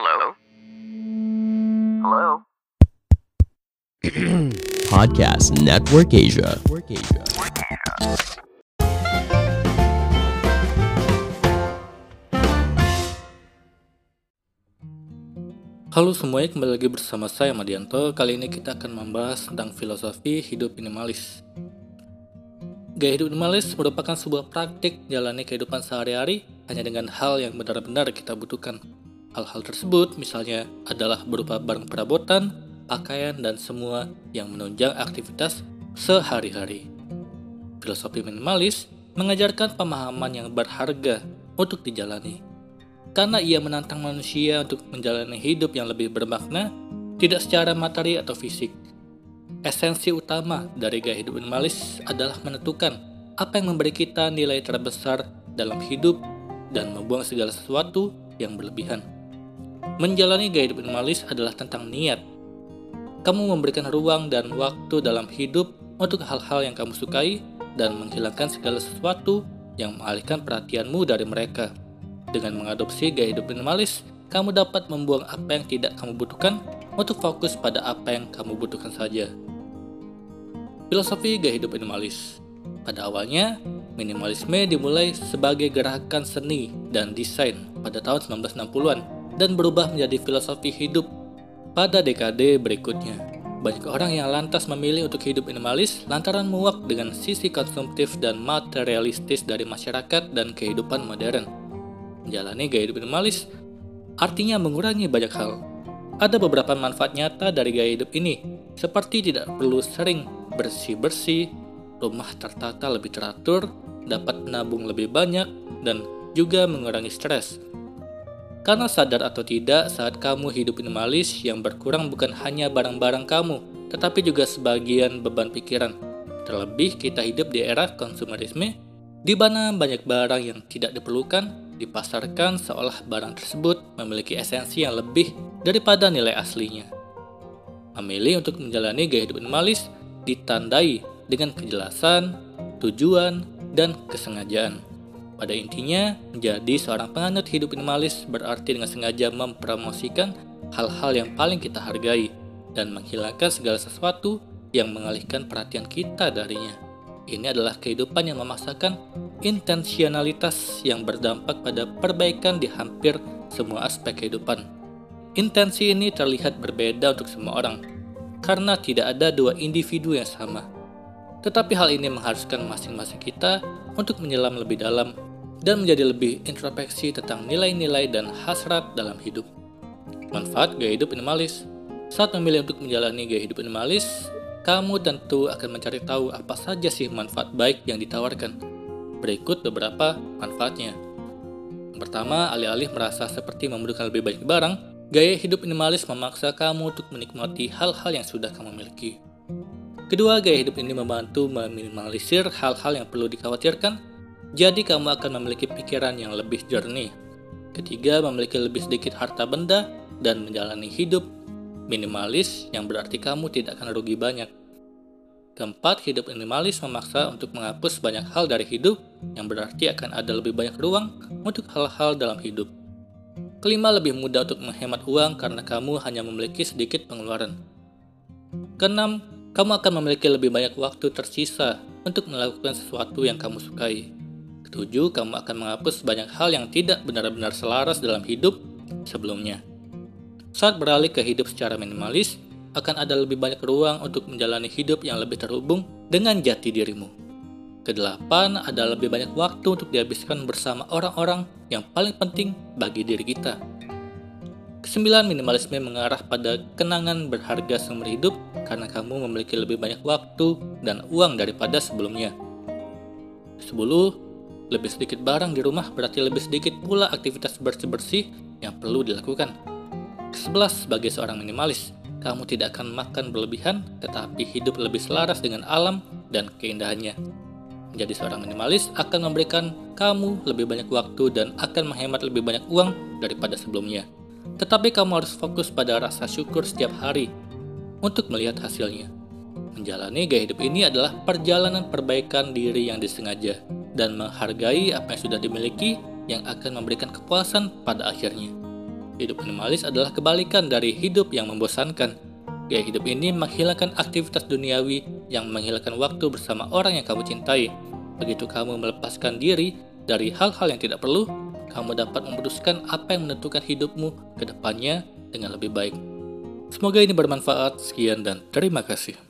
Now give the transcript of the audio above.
Hello? Hello? Podcast Network Asia. Halo semuanya, kembali lagi bersama saya Madianto. Kali ini kita akan membahas tentang filosofi hidup minimalis. Gaya hidup minimalis merupakan sebuah praktik jalani kehidupan sehari-hari hanya dengan hal yang benar-benar kita butuhkan. Hal-hal tersebut misalnya adalah berupa barang perabotan, pakaian, dan semua yang menunjang aktivitas sehari-hari. Filosofi minimalis mengajarkan pemahaman yang berharga untuk dijalani karena ia menantang manusia untuk menjalani hidup yang lebih bermakna, tidak secara materi atau fisik. Esensi utama dari gaya hidup minimalis adalah menentukan apa yang memberi kita nilai terbesar dalam hidup dan membuang segala sesuatu yang berlebihan. Menjalani gaya hidup minimalis adalah tentang niat. Kamu memberikan ruang dan waktu dalam hidup untuk hal-hal yang kamu sukai dan menghilangkan segala sesuatu yang mengalihkan perhatianmu dari mereka. Dengan mengadopsi gaya hidup minimalis, kamu dapat membuang apa yang tidak kamu butuhkan untuk fokus pada apa yang kamu butuhkan saja. Filosofi gaya hidup minimalis Pada awalnya, minimalisme dimulai sebagai gerakan seni dan desain pada tahun 1960-an dan berubah menjadi filosofi hidup pada dekade berikutnya. Banyak orang yang lantas memilih untuk hidup minimalis lantaran muak dengan sisi konsumtif dan materialistis dari masyarakat dan kehidupan modern. Menjalani gaya hidup minimalis artinya mengurangi banyak hal. Ada beberapa manfaat nyata dari gaya hidup ini, seperti tidak perlu sering bersih-bersih, rumah tertata lebih teratur, dapat menabung lebih banyak, dan juga mengurangi stres. Karena sadar atau tidak, saat kamu hidup minimalis, yang berkurang bukan hanya barang-barang kamu, tetapi juga sebagian beban pikiran. Terlebih kita hidup di era konsumerisme, di mana banyak barang yang tidak diperlukan dipasarkan seolah barang tersebut memiliki esensi yang lebih daripada nilai aslinya. Memilih untuk menjalani gaya hidup minimalis ditandai dengan kejelasan, tujuan, dan kesengajaan. Pada intinya, menjadi seorang penganut hidup minimalis berarti dengan sengaja mempromosikan hal-hal yang paling kita hargai dan menghilangkan segala sesuatu yang mengalihkan perhatian kita darinya. Ini adalah kehidupan yang memaksakan intensionalitas yang berdampak pada perbaikan di hampir semua aspek kehidupan. Intensi ini terlihat berbeda untuk semua orang, karena tidak ada dua individu yang sama. Tetapi hal ini mengharuskan masing-masing kita untuk menyelam lebih dalam dan menjadi lebih introspeksi tentang nilai-nilai dan hasrat dalam hidup. Manfaat gaya hidup minimalis Saat memilih untuk menjalani gaya hidup minimalis, kamu tentu akan mencari tahu apa saja sih manfaat baik yang ditawarkan. Berikut beberapa manfaatnya. Pertama, alih-alih merasa seperti membutuhkan lebih banyak barang, Gaya hidup minimalis memaksa kamu untuk menikmati hal-hal yang sudah kamu miliki. Kedua, gaya hidup ini membantu meminimalisir hal-hal yang perlu dikhawatirkan, jadi kamu akan memiliki pikiran yang lebih jernih. Ketiga, memiliki lebih sedikit harta benda dan menjalani hidup minimalis yang berarti kamu tidak akan rugi banyak. Keempat, hidup minimalis memaksa untuk menghapus banyak hal dari hidup yang berarti akan ada lebih banyak ruang untuk hal-hal dalam hidup. Kelima, lebih mudah untuk menghemat uang karena kamu hanya memiliki sedikit pengeluaran. Keenam, kamu akan memiliki lebih banyak waktu tersisa untuk melakukan sesuatu yang kamu sukai. Ketujuh, kamu akan menghapus banyak hal yang tidak benar-benar selaras dalam hidup sebelumnya. Saat beralih ke hidup secara minimalis, akan ada lebih banyak ruang untuk menjalani hidup yang lebih terhubung dengan jati dirimu. Kedelapan, ada lebih banyak waktu untuk dihabiskan bersama orang-orang yang paling penting bagi diri kita. Kesembilan, minimalisme mengarah pada kenangan berharga seumur hidup karena kamu memiliki lebih banyak waktu dan uang daripada sebelumnya. Sepuluh, lebih sedikit barang di rumah berarti lebih sedikit pula aktivitas bersih-bersih yang perlu dilakukan. Kesebelas, sebagai seorang minimalis, kamu tidak akan makan berlebihan tetapi hidup lebih selaras dengan alam dan keindahannya. Menjadi seorang minimalis akan memberikan kamu lebih banyak waktu dan akan menghemat lebih banyak uang daripada sebelumnya. Tetapi kamu harus fokus pada rasa syukur setiap hari untuk melihat hasilnya. Menjalani gaya hidup ini adalah perjalanan perbaikan diri yang disengaja dan menghargai apa yang sudah dimiliki yang akan memberikan kepuasan pada akhirnya. Hidup minimalis adalah kebalikan dari hidup yang membosankan. Gaya hidup ini menghilangkan aktivitas duniawi yang menghilangkan waktu bersama orang yang kamu cintai. Begitu kamu melepaskan diri dari hal-hal yang tidak perlu, kamu dapat memutuskan apa yang menentukan hidupmu ke depannya dengan lebih baik. Semoga ini bermanfaat. Sekian dan terima kasih.